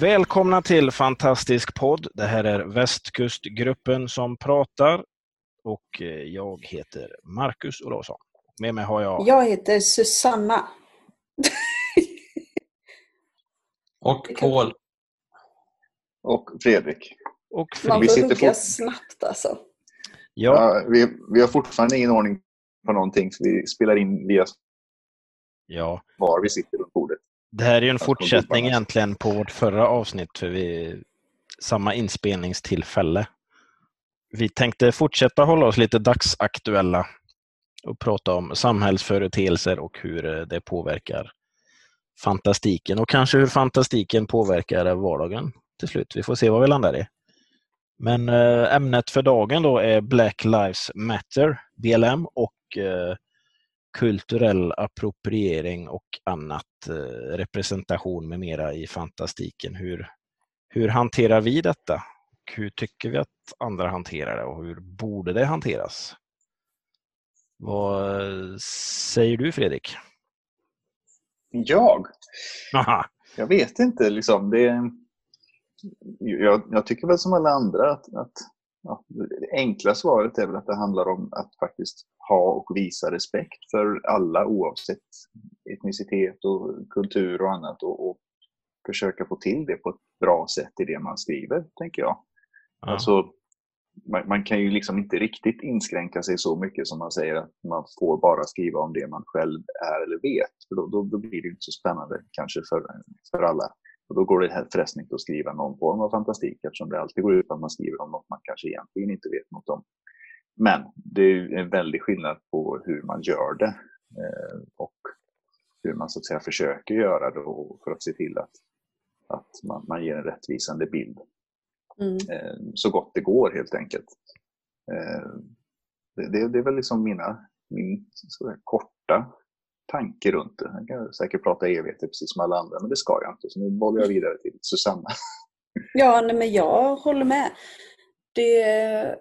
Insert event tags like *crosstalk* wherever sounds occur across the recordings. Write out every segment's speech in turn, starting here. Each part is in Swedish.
Välkomna till Fantastisk podd. Det här är Västkustgruppen som pratar och eh, jag heter Marcus Olausson. Med mig har jag... Jag heter Susanna. Och Paul. Och Fredrik. Och Man Vi får sitter hugga snabbt alltså. Ja, Ja, vi, vi har fortfarande ingen ordning på någonting, så vi spelar in via ja, var vi sitter runt bordet. Det här är ju en fortsättning egentligen på vårt förra avsnitt för vi samma inspelningstillfälle. Vi tänkte fortsätta hålla oss lite dagsaktuella och prata om samhällsföreteelser och hur eh, det påverkar fantastiken och kanske hur fantastiken påverkar vardagen till slut. Vi får se vad vi landar i. Men eh, ämnet för dagen då är Black Lives Matter, BLM, och eh, kulturell appropriering och annat, eh, representation med mera i fantastiken. Hur, hur hanterar vi detta? Hur tycker vi att andra hanterar det och hur borde det hanteras? Vad säger du Fredrik? Jag? Aha. Jag vet inte. Liksom, det, jag, jag tycker väl som alla andra att, att ja, det enkla svaret är väl att det handlar om att faktiskt ha och visa respekt för alla oavsett etnicitet och kultur och annat och, och försöka få till det på ett bra sätt i det man skriver, tänker jag. Ja. Alltså, man, man kan ju liksom inte riktigt inskränka sig så mycket som man säger att man får bara skriva om det man själv är eller vet. För då, då, då blir det inte så spännande kanske för, för alla. Och då går det helt inte att skriva någon form av fantastik eftersom det alltid går ut på att man skriver om något man kanske egentligen inte vet något om. Men det är en väldig skillnad på hur man gör det eh, och hur man så att säga försöker göra det för att se till att, att man, man ger en rättvisande bild Mm. eh, så gott det går helt enkelt. Eh, det, det, det är väl liksom mina, min sådär korta tanke runt det. Jag kan säkert prata evigheter precis som alla andra, men det ska jag inte. Så nu bollar jag vidare till Susanna. Ja, nej, men jag håller med. Det,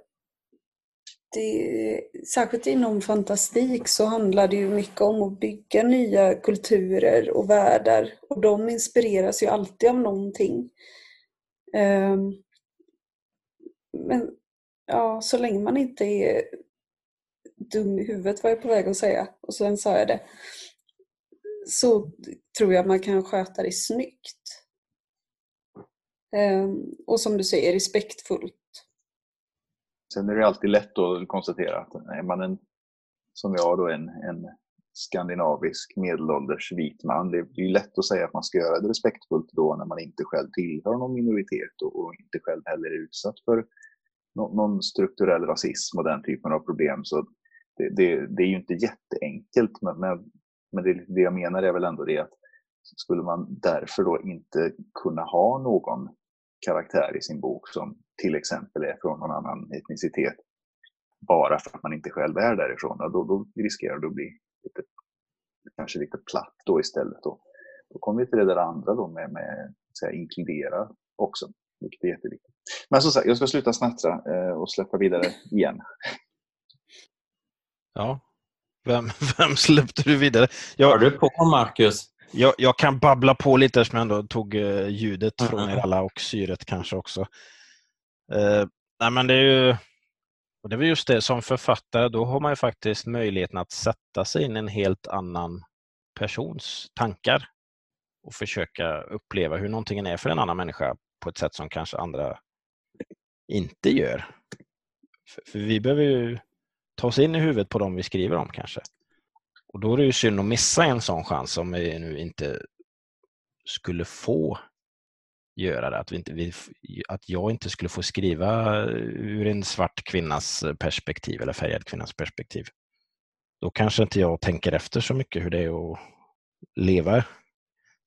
det, särskilt inom fantastik så handlar det ju mycket om att bygga nya kulturer och världar. Och de inspireras ju alltid av någonting. Ehm, men ja, så länge man inte är dum i huvudet var jag på väg att säga och sen sa jag det. Så tror jag man kan sköta det snyggt. Ehm, och som du säger, respektfullt. Sen är det alltid lätt att konstatera att är man en, som jag då, en, en skandinavisk medelålders vit man, det är lätt att säga att man ska göra det respektfullt då när man inte själv tillhör någon minoritet och, och inte själv heller är utsatt för någon strukturell rasism och den typen av problem. Så det, det, det är ju inte jätteenkelt, men, men, men det, det jag menar är väl ändå det att skulle man därför då inte kunna ha någon karaktär i sin bok som till exempel är från någon annan etnicitet bara för att man inte själv är därifrån, då, då riskerar det att bli lite, kanske lite platt då istället. Då, då kommer vi till det där andra då med, med att säga, inkludera också, vilket är jätteviktigt. Men som sagt, jag ska sluta snattra eh, och släppa vidare igen. Ja. Vem, *laughs* vem släppte du vidare? Jag, Har du på Marcus? Jag, jag kan babbla på lite eftersom jag ändå tog eh, ljudet från er alla och syret kanske också. Eh, nej men det är ju och det är väl just det, som författare då har man ju faktiskt möjligheten att sätta sig in i en helt annan persons tankar och försöka uppleva hur någonting är för en annan människa på ett sätt som kanske andra inte gör. För, för vi behöver ju ta oss in i huvudet på dem vi skriver om kanske. Och då är det ju synd att missa en sån chans om vi nu inte skulle få göra det. Att, vi inte, vi, att jag inte skulle få skriva ur en svart kvinnas perspektiv eller färgad kvinnas perspektiv. Då kanske inte jag tänker efter så mycket hur det är att leva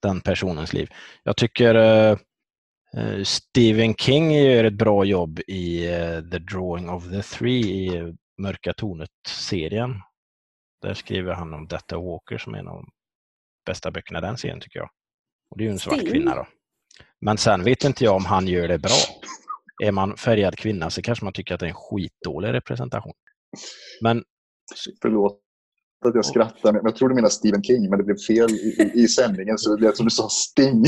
den personens liv. Jag tycker eh, Eh, Stephen King gör ett bra jobb i eh, The Drawing of the Three i eh, Mörka tornet-serien. Där skriver han om Detta Walker som är en av de bästa böckerna i den serien tycker jag. Och det är ju en svart Sting. kvinna då. Men sen vet inte jag om han gör det bra. Är man färgad kvinna så kanske man tycker att det är en skitdålig representation. Men Förlåt att jag skrattar, men jag tror du menar Stephen King, men det blev fel i, i, sändningen så det lät som du sa Sting.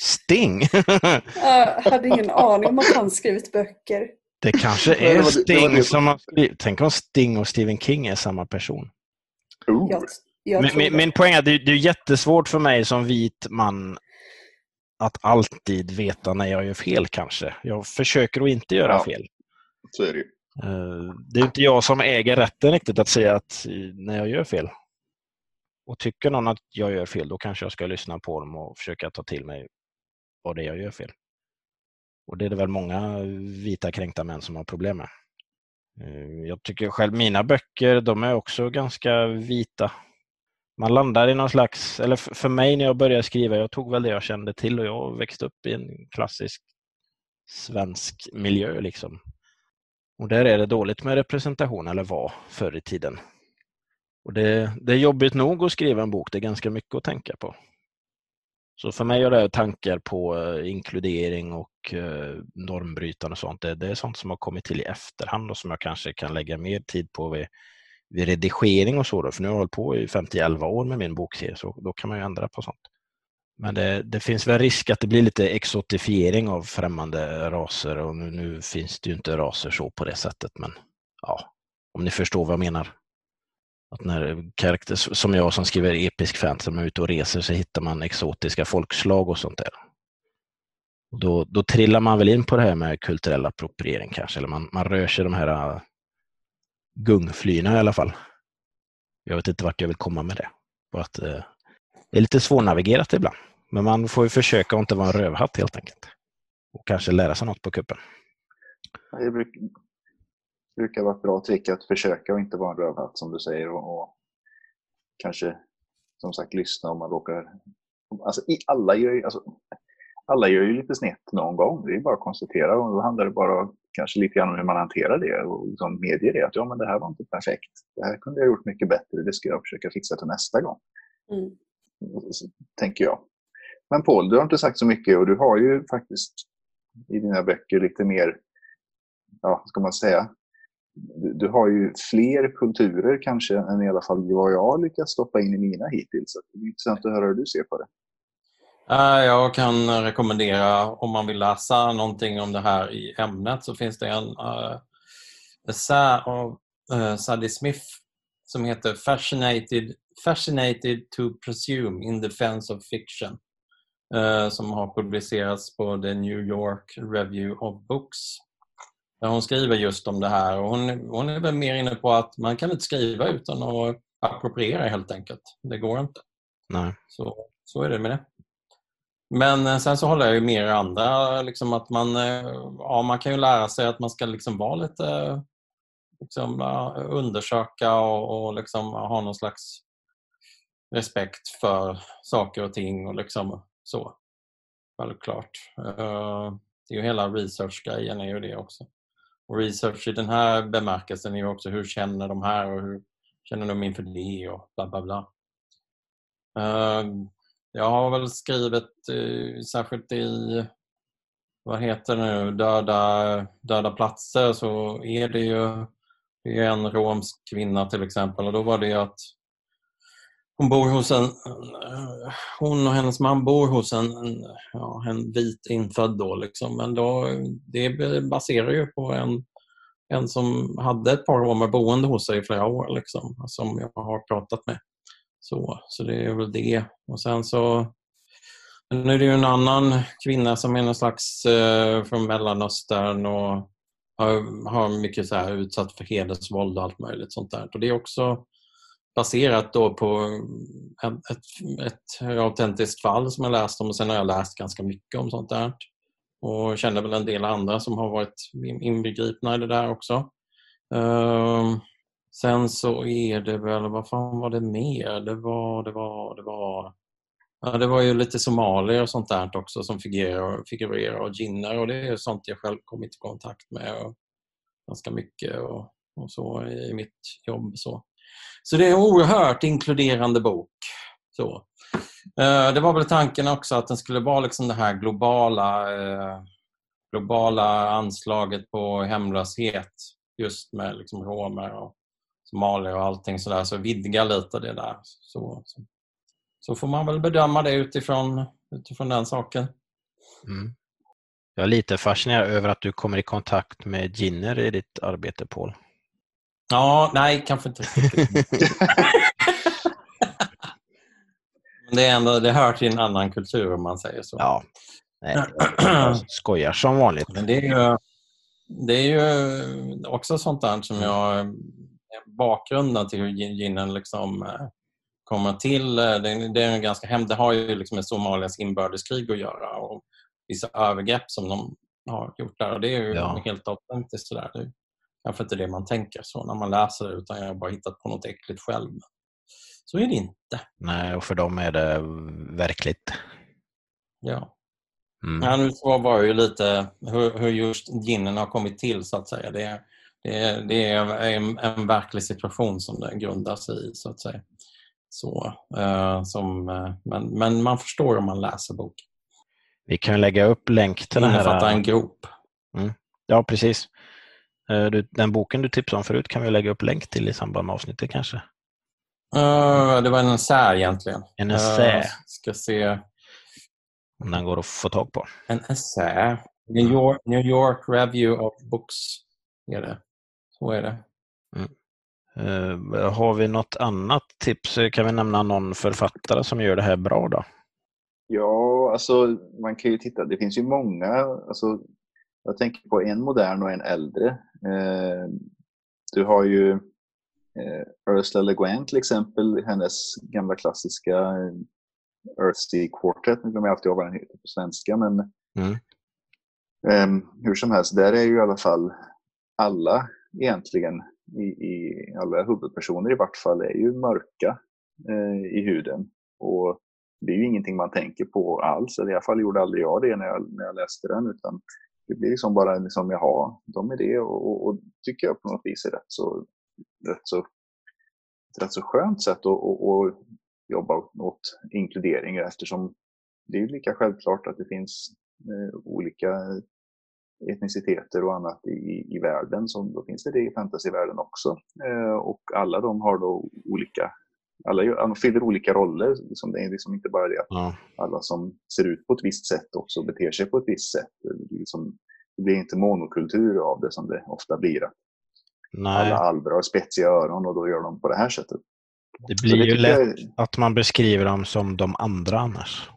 Sting! *laughs* Jag hade ingen aning om att han skrivit böcker. Det kanske Nej, det är var det- det var Sting det- som har skrivit. Tänk om Sting och Stephen King är samma person. Oh, Jag, jag Min, min, det. min poäng är att det, det är jättesvårt för mig som vit man att alltid veta när jag gör fel kanske. Jag försöker att inte göra Ja. fel. så är det ju. Eh, Det är inte jag som äger rätten riktigt att säga att eh, när jag gör fel. Och tycker någon att jag gör fel, då kanske jag ska lyssna på dem och försöka ta till mig vad det är jag gör fel. Och det är det väl många vita kränkta män som har problem med. Eh, Jag tycker själv mina böcker, de är också ganska vita. Man landar i någon slags, eller för mig när jag började skriva, jag tog väl det jag kände till och jag växte upp i en klassisk svensk miljö liksom. Och där är det dåligt med representation, eller var förr i tiden. Och det, det är jobbigt nog att skriva en bok, det är ganska mycket att tänka på. Så för mig är det tankar på eh, inkludering och eh, normbrytande och sånt, det, det är sånt som har kommit till i efterhand och som jag kanske kan lägga mer tid på vid, vid redigering och så. Då. För nu har jag hållit på i 50-11 år med min bokserie, så då kan man ju ändra på sånt. Men det, det finns väl risk att det blir lite exotifiering av främmande raser och nu, nu finns det ju inte raser så på det sättet, men ja, om ni förstår vad jag menar. Att när karaktär, som jag som skriver episk fantasy, man är ute och reser så hittar man exotiska folkslag och sånt där. Då, då trillar man väl in på det här med kulturell appropriering kanske, eller man, man rör sig de här gungflyna i alla fall. Jag vet inte vart jag vill komma med det. Bara att, eh, det är lite svårnavigerat ibland. Men man får ju försöka att inte vara en rövhatt helt enkelt. Och kanske lära sig något på kuppen. Det bruk, brukar vara ett bra trick att försöka och inte vara en rövhatt som du säger. Och, och kanske som sagt lyssna om man råkar... Alltså, i, alla, gör ju, alltså, alla gör ju lite snett någon gång. Det är bara att konstatera. Och då handlar det bara om kanske lite grann om hur man hanterar det och liksom medger det. Att ja, men det här var inte perfekt. Det här kunde jag gjort mycket bättre. Det ska jag försöka fixa till nästa gång. Mm. Så tänker jag. Men Paul, du har inte sagt så mycket och du har ju faktiskt i dina böcker lite mer, ja, ska man säga, du, du har ju fler kulturer kanske än i alla fall vad jag lyckats stoppa in i mina hittills. Så det är intressant att höra hur du ser på det. Eh, Jag kan rekommendera, om man vill läsa någonting om det här i ämnet, så finns det en uh, essä av uh, Sadie Smith som heter Fascinated, Fascinated to Presume in Defense of Fiction eh, som har publicerats på The New York Review of Books. Där hon skriver just om det här och hon, hon är väl mer inne på att man kan inte skriva utan att appropriera helt enkelt. Det går inte. Nej. Så, så är det med det. Men eh, sen så håller jag ju med er andra, liksom att man, eh, ja, man kan ju lära sig att man ska liksom vara lite, liksom, undersöka och, och liksom ha någon slags respekt för saker och ting och liksom så. Självklart. Eh, det är ju hela research-grejen är ju det också. Och research i den här bemärkelsen är ju också hur känner de här och hur känner de inför det och bla bla bla. Jag har väl skrivit eh, särskilt i vad heter det nu, döda, döda platser så är det ju det är en romsk kvinna till exempel och då var det ju att hon bor hos en hon och hennes man bor hos en, en, ja, en vit infödd då liksom. Men då, det baserar ju på en, en som hade ett par romer boende hos sig i flera år liksom, som jag har pratat med. Så, så det är väl det. Och sen så nu är det ju en annan kvinna som är någon slags eh, från Mellanöstern och har, har mycket så här utsatt för hedersvåld och allt möjligt sånt där. Och det är också baserat då på ett, ett, ett autentiskt fall som jag läst om och sen har jag läst ganska mycket om sånt där. Och känner väl en del andra som har varit inbegripna i det där också. Uh, sen så är det väl, vad fan var det mer? Det var, det var, det var Ja, det var ju lite somalier och sånt där också som figurerar, figurerar och ginnar och det är sånt jag själv kommit i kontakt med och ganska mycket och, och så i mitt jobb. Så. så det är en oerhört inkluderande bok. Så. Eh, det var väl tanken också att den skulle vara liksom det här globala, eh, globala anslaget på hemlöshet just med liksom romer och somalier och allting sådär. Så vidga lite det där. Så, så, så, får man väl bedöma det utifrån, utifrån den saken. Mm. Jag är lite fascinerad över att du kommer i kontakt med ginner i ditt arbete, Paul. Ja, nej, kanske inte riktigt. *laughs* Men det, är ändå, det hör till en annan kultur om man säger så. Ja, nej, jag skojar som vanligt. Men det är ju, det är ju också sånt där som jag... Bakgrunden till hur ginen liksom eh, kommer till. Eh, det, är ganska hem, det har ju liksom med Somalias inbördeskrig att göra och vissa övergrepp som de har gjort där. Och det är ju ja. helt autentiskt. Sådär. Det är kanske inte det man tänker så när man läser det utan jag har bara hittat på något äckligt själv. Så är det inte. Nej, och för dem är det verkligt. Ja. Mm. Nu var ju lite hur, hur just ginen har kommit till så att säga. Det är, det är, det är en, en verklig situation som det grundar sig i så att säga. Så, uh, som, uh, men, men man förstår om man läser boken. Vi kan lägga upp länk till den här. en grop. Mm. Ja, precis. Uh, den boken du tipsade om förut kan vi lägga upp länk till i samband med avsnittet kanske. Uh, det var en essä egentligen. En essä? Uh, ska se. Om den går att få tag på. En essä. New York, New York Review of Books är det. Så är det. Mm. Uh, har vi något annat tips? Kan vi nämna någon författare som gör det här bra då? Ja, alltså man kan ju titta. Det finns ju många. Alltså, jag tänker på en modern och en äldre. Eh, du har ju eh, Ursula Le Guin till exempel, hennes gamla klassiska Earthsea Quartet. Nu glömmer jag alltid vad den heter på svenska. Men, mm. eh, hur som helst, där är ju i alla fall alla egentligen i, i alla huvudpersoner i vart fall är ju mörka eh, i huden. Och det är ju ingenting man tänker på alls. Eller I alla fall gjorde aldrig jag det när jag, när jag läste den. Utan det blir liksom bara liksom, jaha, de är det och, och, och tycker jag på något vis är rätt så, rätt så, ett rätt så skönt sätt att och, och jobba åt inkludering eftersom det är lika självklart att det finns eh, olika etniciteter och annat i, i världen, som då finns det det i fantasyvärlden också. Eh, och alla de har då olika alla fyller olika roller. Liksom det är liksom inte bara det att ja. alla som ser ut på ett visst sätt också beter sig på ett visst sätt. Det, liksom, det blir inte monokultur av det som det ofta blir. Nej. Alla alver har spetsiga öron och då gör de på det här sättet. Det blir det ju lätt jag... att man beskriver dem som de andra annars.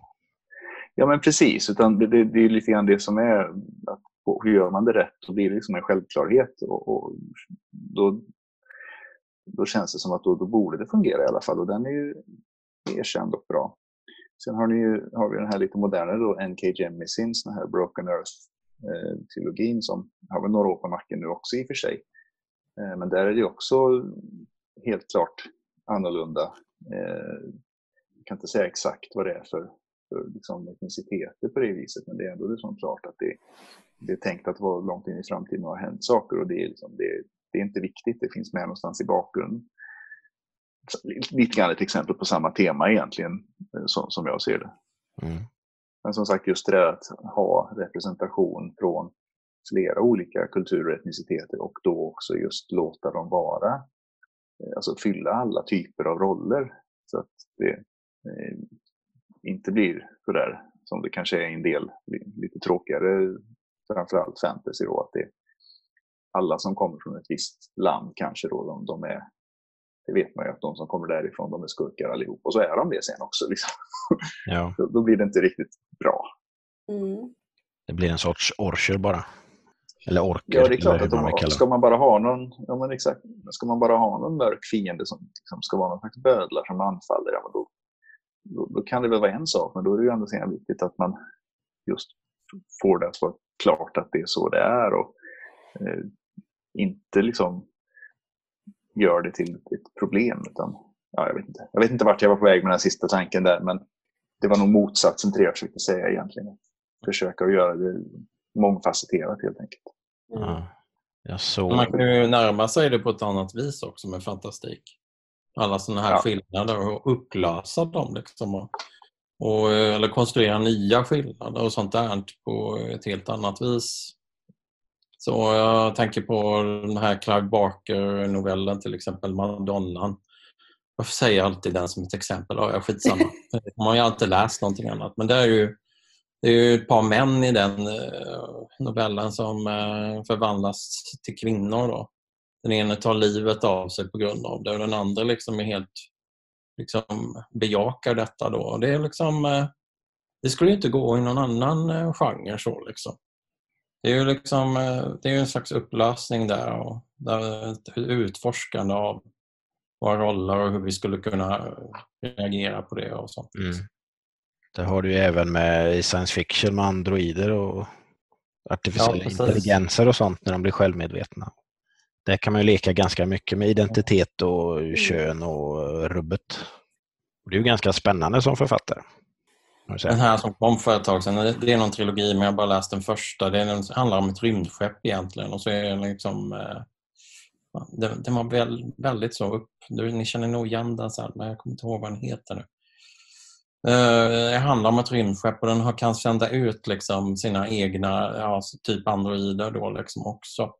Ja men precis, utan det, det, det är lite grann det som är att hur gör man det rätt? Då blir det liksom en självklarhet. Och, och då då känns det som att då, då borde det fungera i alla fall och den är ju erkänd och bra. Sen har, ni ju, har vi den här lite modernare då, N.K. Jemisins, den här Broken Earth-trilogin eh, som har väl några år på nacken nu också i och för sig. Eh, men där är det också helt klart annorlunda. Eh, jag kan inte säga exakt vad det är för, för liksom etniciteter på det viset, men det är ändå liksom klart att det, det är tänkt att vara långt in i framtiden och har hänt saker och det är, liksom, det, det är inte viktigt, det finns med någonstans i bakgrunden. Lite grann ett exempel på samma tema egentligen, eh, som, jag ser det. Mm. Men som sagt, just det att ha representation från flera olika kulturer och etniciteter och då också just låta dem vara, eh, alltså fylla alla typer av roller. Så att det eh, inte blir sådär som det kanske är i en del lite tråkigare, framförallt fantasy då, att det alla som kommer från ett visst land kanske då, de, de är det vet man ju att de som kommer därifrån, de är skurkar allihop. Och så är de det sen också. Liksom. Ja. *laughs* då, då blir det inte riktigt bra. Mm. Det blir en sorts orcher bara. Eller orker. Ja, det är klart att de, ska man bara ha någon, ja, men exakt, ska man bara ha någon mörk fiende som liksom ska vara någon slags bödlar som anfaller, ja, men då, då, då, kan det väl vara en sak, men då är det ju ändå så viktigt att man just får det att vara klart att det är så det är. Och, eh, inte liksom gör det till ett problem. Utan, ja, jag, vet inte. jag vet inte vart jag var på väg med den sista tanken där. Men det var nog motsatsen till det jag försökte säga egentligen. Försöka att göra det mångfacetterat helt enkelt. Mm. Man kan ju närma sig det på ett annat vis också med fantastik. Alla sådana här Ja. skillnader och upplösa dem. Liksom och, och, eller konstruera nya skillnader och sånt där på ett helt annat vis. Så jag tänker på den här Clive Barker-novellen till exempel, Madonnan. Varför säger jag alltid den som ett exempel? Ja, jag skitsamma. *laughs* Man har ju alltid läst någonting annat. Men det är ju, det är ju ett par män i den eh, novellen som eh, förvandlas till kvinnor. Då. Den ene tar livet av sig på grund av det och den andra liksom är helt liksom bejakar detta. Då. Det, är liksom, eh, det skulle ju inte gå i någon annan eh, genre. Så, liksom. Det är ju liksom, eh, det är en slags upplösning där och där ett utforskande av våra roller och hur vi skulle kunna reagera på det och sånt. Mm. Det har du ju även med i science fiction med androider och artificiella Ja, intelligenser och sånt när de blir självmedvetna. Där kan man ju leka ganska mycket med identitet och kön och rubbet. Det är ju ganska spännande som författare. Den här som kom för ett tag sedan, det- är någon trilogi men jag har bara läst den första. Det är en, handlar om ett rymdskepp egentligen och så är det liksom eh, den, den var väl, väldigt så upp... Ni känner nog igen den sen men jag kommer inte ihåg vad den heter nu. Eh, Det handlar om ett rymdskepp och den har, kan sända ut liksom sina egna, ja, typ androider då liksom också.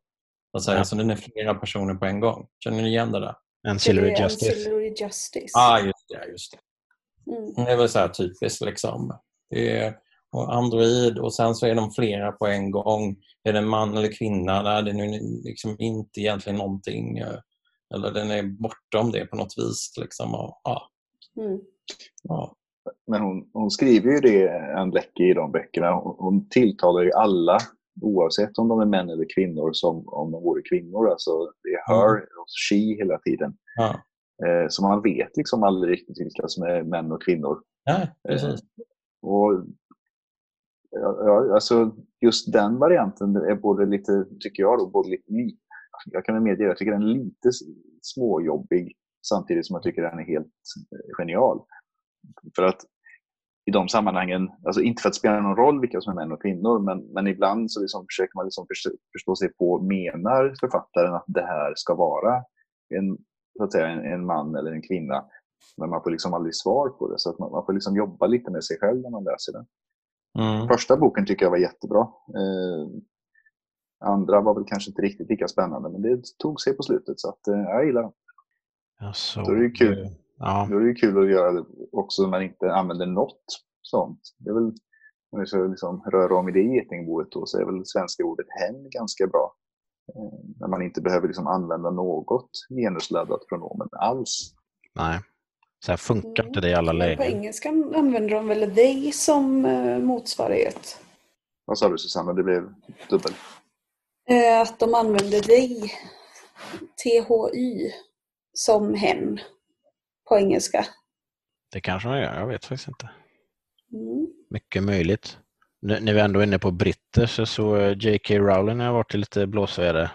Så, att säga. Ja. så den är flera personer på en gång. Känner ni igen det där? Ancillary Det Justice. Ancillary Justice. ah, just det. Just det. Mm. Det är väl så här typiskt. Liksom. Det är och Android och sen så är de flera på en gång. Är det en man eller kvinna? Nej, den är liksom inte egentligen någonting. eh, Eller den är bortom det på något vis. Liksom. Och, ja, Mm. ja. Men hon, hon skriver ju det, Ann Leckie, i de böckerna. Hon, hon tilltalar ju alla, oavsett om de är män eller kvinnor, som om de vore kvinnor. Alltså, det är her och she hela tiden. ja. Eh, så man vet liksom aldrig riktigt vilka som är män och kvinnor. Nej, precis. Och, ja, ja, alltså, just den varianten är både lite, tycker jag, då, både lite, li- jag kan väl medge, jag tycker den är lite småjobbig samtidigt som jag tycker den är helt eh, genial. För att i de sammanhangen, alltså inte för att spela någon roll vilka som är män och kvinnor, men, men ibland så liksom försöker man liksom förstå, förstå sig på, menar författaren att det här ska vara en, så att säga, en, en man eller en kvinna? Men man får liksom aldrig svar på det, så att man, man får liksom jobba lite med sig själv när man läser den. Mm. Första boken tycker jag var jättebra. Eh, andra var väl kanske inte riktigt lika spännande, men det tog sig på slutet, så att, eh, jag gillar den. Då är det ju kul. Ja, Då är det ju kul att göra det också när man inte använder något sånt. Det är väl, om vi ska liksom röra om i det getingboet då, så är väl svenska ordet hen ganska bra. Eh, när man inte behöver liksom använda något genusladdat pronomen alls. nej. Så här funkar Mm. inte det i alla På lägen. engelska använder de väl they som eh, motsvarighet? Vad sa du Susanna? Det blev dubbel. Eh, att de använder they, THY, som hen på engelska. Det kanske man gör, jag vet faktiskt inte. Mm. Mycket möjligt. Nu, när vi ändå är inne på britter så såg jag J.K. Rowling har varit i lite blåsväder.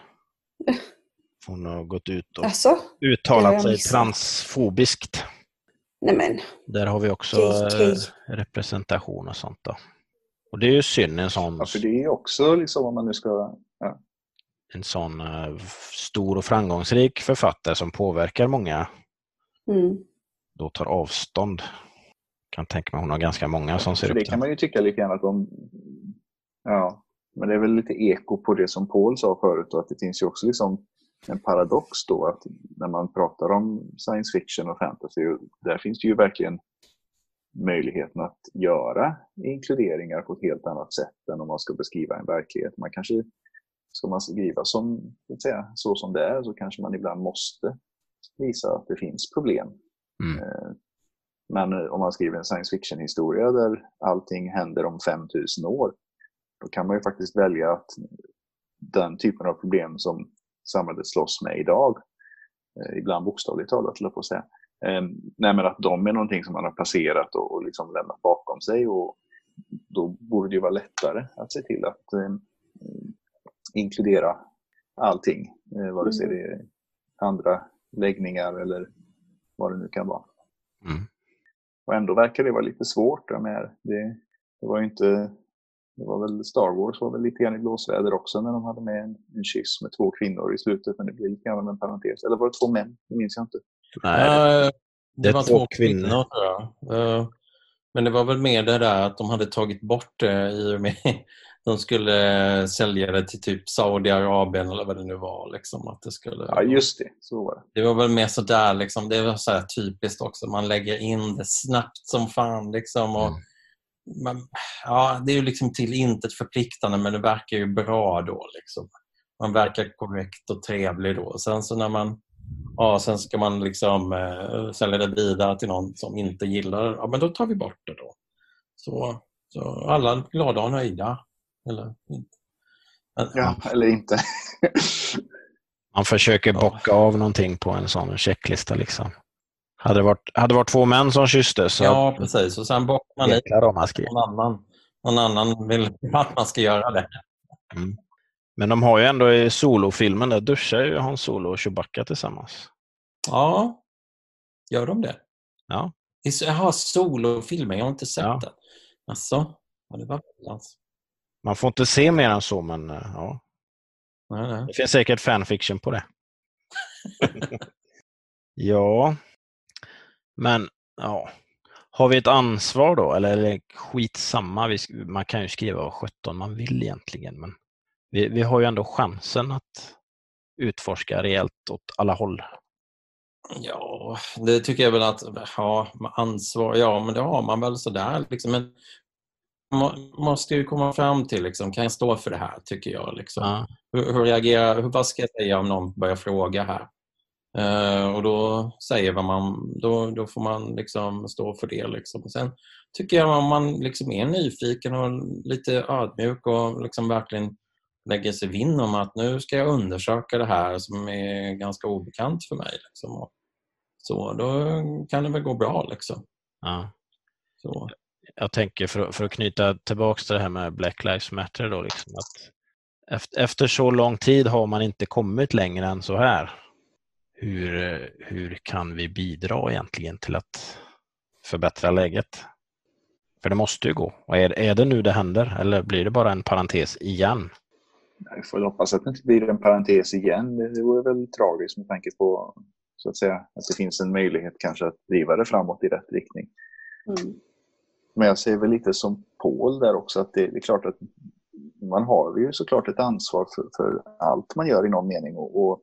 *laughs* Hon har gått ut och Alltså? Uttalat sig transfobiskt. Nej men, Där har vi också JK. eh, representation och sånt. Då. Och det är ju synd en sån, Ja, för det är också liksom om man nu ska... Ja. en sån eh, stor och framgångsrik författare som påverkar många mm. då tar avstånd. Kan tänka mig hon har ganska många som ser För upp det till kan man ju tycka lite grann att de... Ja, men det är väl lite eko på det som Paul sa förut och att det finns ju också liksom en paradox då att när man pratar om science fiction och fantasy, där finns det ju verkligen möjligheten att göra inkluderingar på ett helt annat sätt än om man ska beskriva en verklighet. Man kanske, ska man skriva som, så, säga, så som det är så kanske man ibland måste visa att det finns problem. Mm. Eh, Men om man skriver en science fiction-historia där allting händer om 5000 år, då kan man ju faktiskt välja att den typen av problem som samhället slåss med idag, eh, ibland bokstavligt talat, höll på att säga, eh, nej, men att de är någonting som man har passerat och, och liksom lämnat bakom sig. Och då borde det ju vara lättare att se till att eh, inkludera allting, eh, vare sig det är andra läggningar eller vad det nu kan vara. Mm. Och ändå verkar det vara lite svårt. Det, det var ju inte det var väl Star Wars var väl lite grann i blåsväder också när de hade med en, en kyss med två kvinnor i slutet. Men det blev lite grann en parentes. Eller var det två män? Det minns jag inte. Nej, det, det var två kvinnor. kvinnor tror jag. Eh, men det var väl mer det där att de hade tagit bort det i och med de skulle sälja det till typ Saudiarabien eller vad det nu var. Liksom, att det skulle, ja, just det. Så var det. Det var väl mer sådär, liksom, det var så typiskt också. Man lägger in det snabbt som fan. Liksom, och mm man, ja, det är ju liksom till intet förpliktande men det verkar ju bra då. Liksom. Man verkar korrekt och trevlig då. Sen så när man ja, sen ska man liksom eh, sälja det vidare till någon som inte gillar det. Ja, men då tar vi bort det då. Så, så alla glada och nöjda. Eller inte. Men, ja, eller inte. *laughs* man försöker bocka ja. av någonting på en sån checklista. Liksom. Hade det varit, hade det varit två män som kysstes så... Ja, precis. Och sen bockar man i någon annan, någon annan vill att man ska göra det. Mm. Men de har ju ändå i solofilmen, där duschar ju Hans Solo och Chewbacca tillsammans. Ja, gör de det? Ja. Jaha, solofilmen, jag har inte sett ja. den. Alltså, ja, det var alltså. Man får inte se mer än så, men eh, ja. Nej, nej. Det finns säkert fanfiction på det. *laughs* ja, men ja, har vi ett ansvar då? Eller är det skitsamma? Vi, man kan ju skriva vad 17 man vill egentligen, men vi, vi har ju ändå chansen att utforska rejält åt alla håll. Ja, det tycker jag väl att ja, ansvar, ja men det har man väl sådär. Liksom. Men måste ju komma fram till, liksom, kan jag stå för det här, tycker jag. Liksom. Ja. Hur, hur reagerar, hur, vad ska jag säga om någon börjar fråga här? Uh, och då säger man, då, då får man liksom stå för det. Liksom. Sen tycker jag om man liksom är nyfiken och lite ödmjuk och liksom verkligen lägger sig vinn om att nu ska jag undersöka det här som är ganska obekant för mig. Liksom. Och så, då kan det väl gå bra. Liksom. Ja. Så. Jag tänker för, för att knyta tillbaka till det här med Black Lives Matter. Då, liksom, att efter, efter så lång tid har man inte kommit längre än så här hur, hur kan vi bidra egentligen till att förbättra läget? För det måste ju gå. Och är, är det nu det händer eller blir det bara en parentes igen? Vi får hoppas att det inte blir en parentes igen. Det vore väl tragiskt med tanke på så att, säga, att det finns en möjlighet kanske att driva det framåt i rätt riktning. Mm. Men jag ser väl lite som Paul där också att det, det är klart att man har ju såklart ett ansvar för, för allt man gör i någon mening. Och, och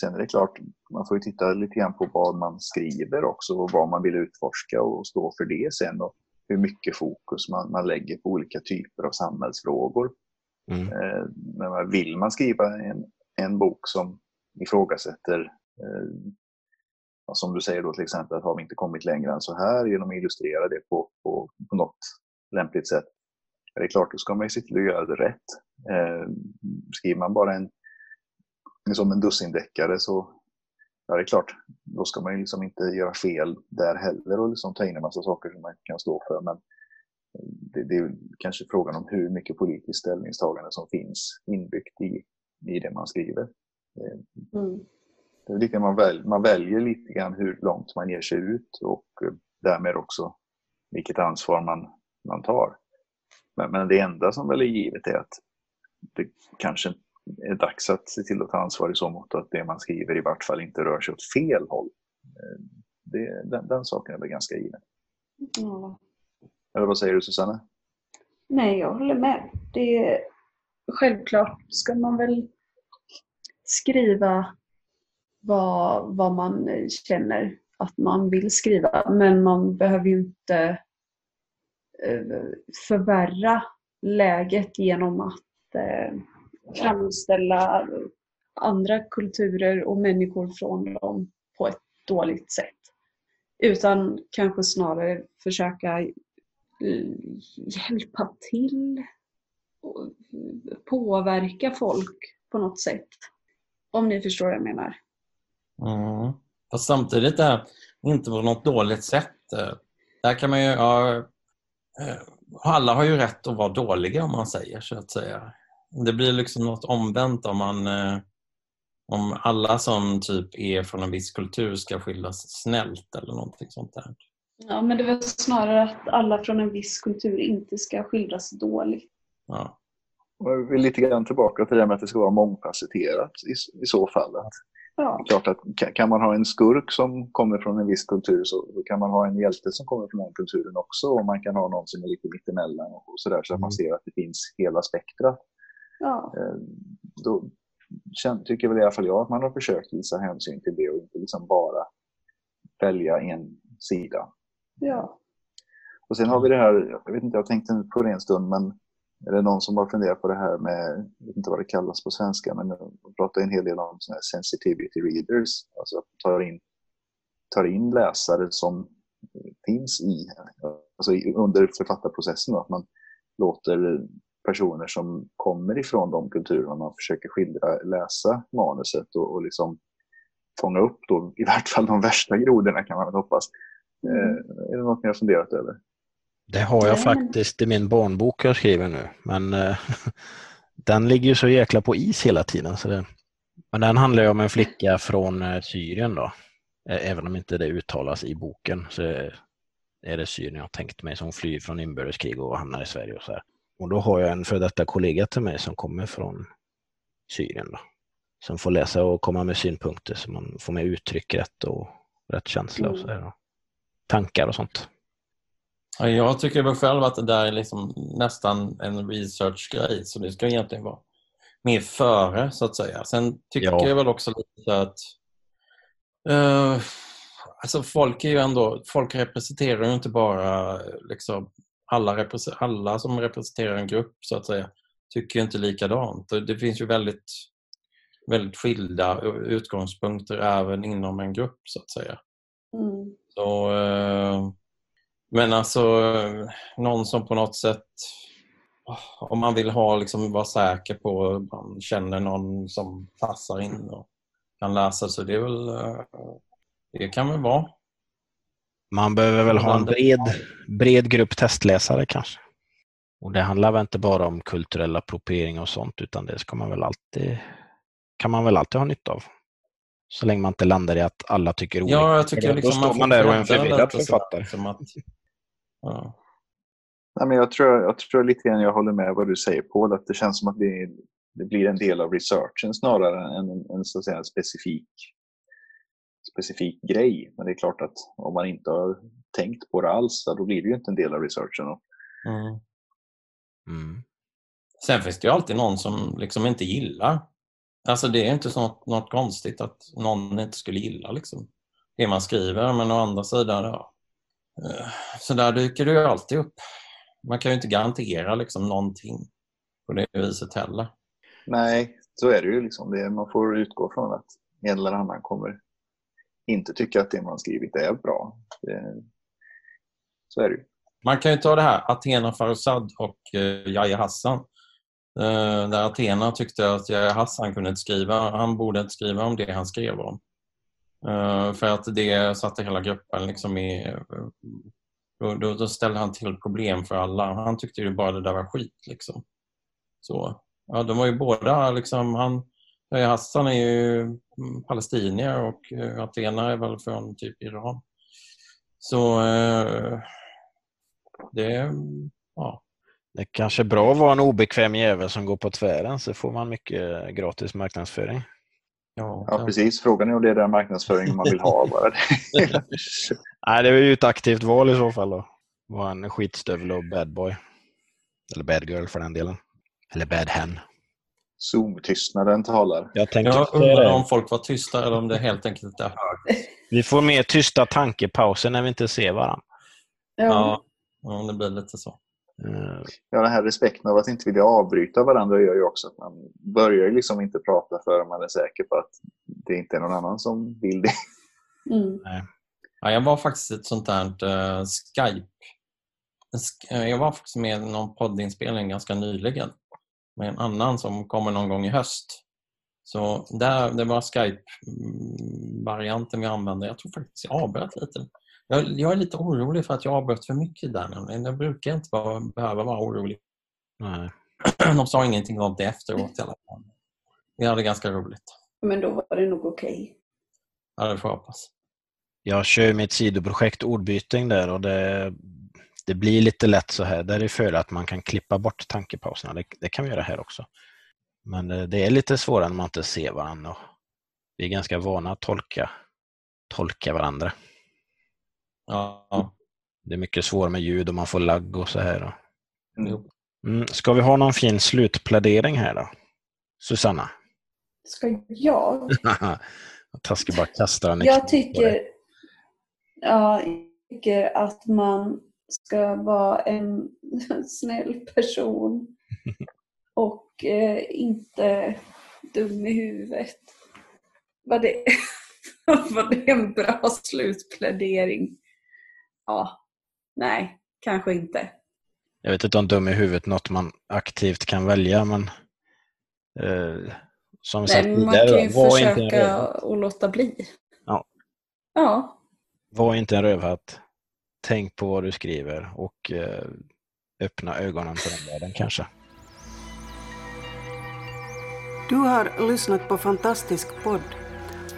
Sen är det klart, man får ju titta lite grann på vad man skriver också och vad man vill utforska och stå för det sen och hur mycket fokus man, man lägger på olika typer av samhällsfrågor. Mm. Eh, men vill man skriva en, en bok som ifrågasätter, eh, som du säger då till exempel, att har vi inte kommit längre än så här genom att illustrera det på, på, på något lämpligt sätt. Det är klart, då ska man ju se till att göra det rätt. Eh, skriver man bara en liksom en dussindeckare så ja, det är klart, då ska man ju liksom inte göra fel där heller och liksom ta in en massa saker som man kan stå för. Men det, det är kanske frågan om hur mycket politiskt ställningstagande som finns inbyggt i, i det man skriver. Eh, mm. Det är lite man, väl, man väljer lite grann hur långt man ger sig ut och därmed också vilket ansvar man, man tar. Men, men det enda som väl är givet är att det kanske är dags att se till att ta ansvar i så mått att det man skriver i vart fall inte rör sig åt fel håll. Eh, det, den, den saken är väl ganska given. Ja. Eller vad säger du Susanne? Nej, jag håller med. Det är, självklart ska man väl skriva vad, vad man känner att man vill skriva. Men man behöver ju inte eh, förvärra läget genom att eh, framställa andra kulturer och människor från dem på ett dåligt sätt. Utan kanske snarare försöka eh, hjälpa till och påverka folk på något sätt. Om ni förstår vad jag menar. Mm. Fast samtidigt är inte på något dåligt sätt. Där kan man ju, ja, eh, alla har ju rätt att vara dåliga om man säger så att säga. Det blir liksom något omvänt om man eh, om alla som typ är från en viss kultur ska skildras snällt eller någonting sånt där. Ja, men det var snarare att alla från en viss kultur inte ska skildras dåligt. Ja. Och jag vill lite grann tillbaka till det här med att det ska vara mångfacetterat i, i så fall. Att Ja, klart att kan- man ha en skurk som kommer från en viss kultur så kan man ha en hjälte som kommer från den kulturen också. Och man kan ha någon som är lite mittemellan och sådär så att man Mm. ser att det finns hela spektrat. ja, Eh, Då känner, tycker väl i alla fall jag att man har försökt visa hänsyn till det och inte liksom bara välja en sida. ja. Och sen har vi det här, jag vet inte, jag tänkte på det en stund, men är det någon som har funderat på det här med, jag vet inte vad det kallas på svenska, men de pratar en hel del om såna sensitivity readers, alltså att tar in, tar in läsare som finns i, alltså under författarprocessen, att man låter personer som kommer ifrån de kulturerna man försöker skildra läsa manuset och, och liksom fånga upp då, i vart fall de värsta grodorna kan man väl hoppas. Mm. Eh, är det något ni har funderat över? Det har jag faktiskt i min barnbok jag skriver nu, men eh, *laughs* den ligger ju så jäkla på is hela tiden. Så det, men den handlar ju om en flicka från eh, Syrien då, Eh, även om inte det uttalas i boken så är det Syrien jag tänkt mig som flyr från inbördeskrig och hamnar i Sverige och så här. Och då har jag en för detta kollega till mig som kommer från Syrien då, som får läsa och komma med synpunkter så man får med uttryck rätt och rätt känsla och så här, då. Tankar och sånt. Ja, Jag tycker väl själv att det där är liksom nästan en research-grej, så det ska egentligen vara mer före, så att säga. Sen tycker Ja. jag väl också lite att eh, alltså folk är ju ändå, folk representerar ju inte bara eh, liksom, alla, alla som representerar en grupp, så att säga, tycker ju inte likadant. Och Det finns ju väldigt, väldigt skilda utgångspunkter även inom en grupp, så att säga. Mm. Så, eh, men alltså någon som på något sätt om man vill ha, liksom, vara säker på att man känner någon som passar in och kan läsa så det är väl eh, det kan väl vara. Man behöver väl ha en bred, bred grupp testläsare kanske. Och det handlar väl inte bara om kulturell appropriering och sånt utan det ska man väl alltid, kan man väl alltid ha nytta av. Så länge man inte landar i att alla tycker olika. Ja, jag tycker Då liksom står får man där och är en förvirrad författare. Att, ja. Nej, men jag, tror, jag tror lite grann jag håller med vad du säger Paul, att det känns som att det, det blir en del av researchen snarare än en, en, så att säga, specifik, specifik grej. Men det är klart att om man inte har tänkt på det alls, då blir det ju inte en del av researchen. mm. Mm. Sen finns det ju alltid någon som liksom inte gillar. Alltså det är inte så något, något konstigt att någon inte skulle gilla liksom, det man skriver. Men å andra sidan, ja, så där dyker det ju alltid upp. Man kan ju inte garantera liksom någonting på det viset heller. Nej, så är det ju. Liksom. Det, man får utgå från att en eller annan kommer inte tycka att det man skrivit är bra. Det, så är det ju. Man kan ju ta det här, Athena Farrokhzad och eh, Yahya Hassan. Eh, där Athena tyckte att Yahya Hassan kunde inte skriva, han borde inte skriva om det han skrev om. Eh, för att det satte hela gruppen liksom i... Eh, då, då, ställde han till problem för alla. Han tyckte ju bara det där var skit. Liksom. Så, ja, de var ju båda liksom... Han, eh, Hassan är ju mm, palestinier och Athena är väl från typ Iran. Så... Det, ja. Det är kanske är bra att vara en obekväm jävel som går på tvären så får man mycket gratis marknadsföring. Ja, Ja, precis. Frågan är om det är den marknadsföring man vill ha. *laughs* Bara. *laughs* Nej, det är ju ett aktivt val i så fall då. Vara en skitstövel och bad boy. Eller bad girl för den delen. Eller bad hen. Zoom-tystnaden talar. Jag tänkte Jag undrar om folk var tysta eller om det helt enkelt inte hördes. Vi får mer tysta tankepauser när vi inte ser varandra. Ja. Ja, ja, det blir lite så. Eh, Ja, den här respekten av att inte vilja avbryta varandra gör ju också att man börjar liksom inte prata förrän man är säker på att det inte är någon annan som vill det. Mm. Ja, jag var faktiskt ett sånt där eh, Skype. Eh, Jag var faktiskt med i någon poddinspelning ganska nyligen med en annan som kommer någon gång i höst. Så där, det var Skype-varianten vi använde. Jag tror faktiskt jag avbröt lite. Jag, jag är lite orolig för att jag avbröt för mycket där. nämligen. Jag brukar inte vara, behöva vara orolig. nej. *clears throat* De sa ingenting om det efteråt i alla fall. Vi hade ganska roligt. Men då var det nog okej. Ja, det får jag hoppas. jag kör mitt sidoprojekt ordbyting där och det, det blir lite lätt så här. Där är för att man kan klippa bort tankepauserna. Det, det kan vi göra här också. Men det, det är lite svårare när man inte ser varandra. Vi är ganska vana att tolka, tolka varandra. Ja. Det är mycket svårare med ljud och man får lagg och så här. Mm. Mm. Ska vi ha någon fin slutplädering här då? Susanna? Ska jag? *laughs* Taskig bara kastar en Jag tycker, ja, jag tycker att man ska vara en *laughs* snäll person *laughs* och eh, inte dum i huvudet. Var det, var det en bra slutplädering? Ja, nej, kanske inte. Jag vet inte om dum i huvudet något man aktivt kan välja, men eh, som sagt men man tidigare, kan ju var, inte försöka röv, att låta bli. Ja. Ja, var inte en rövhatt. Tänk på vad du skriver och eh, öppna ögonen för den världen kanske. Du har lyssnat på Fantastisk podd.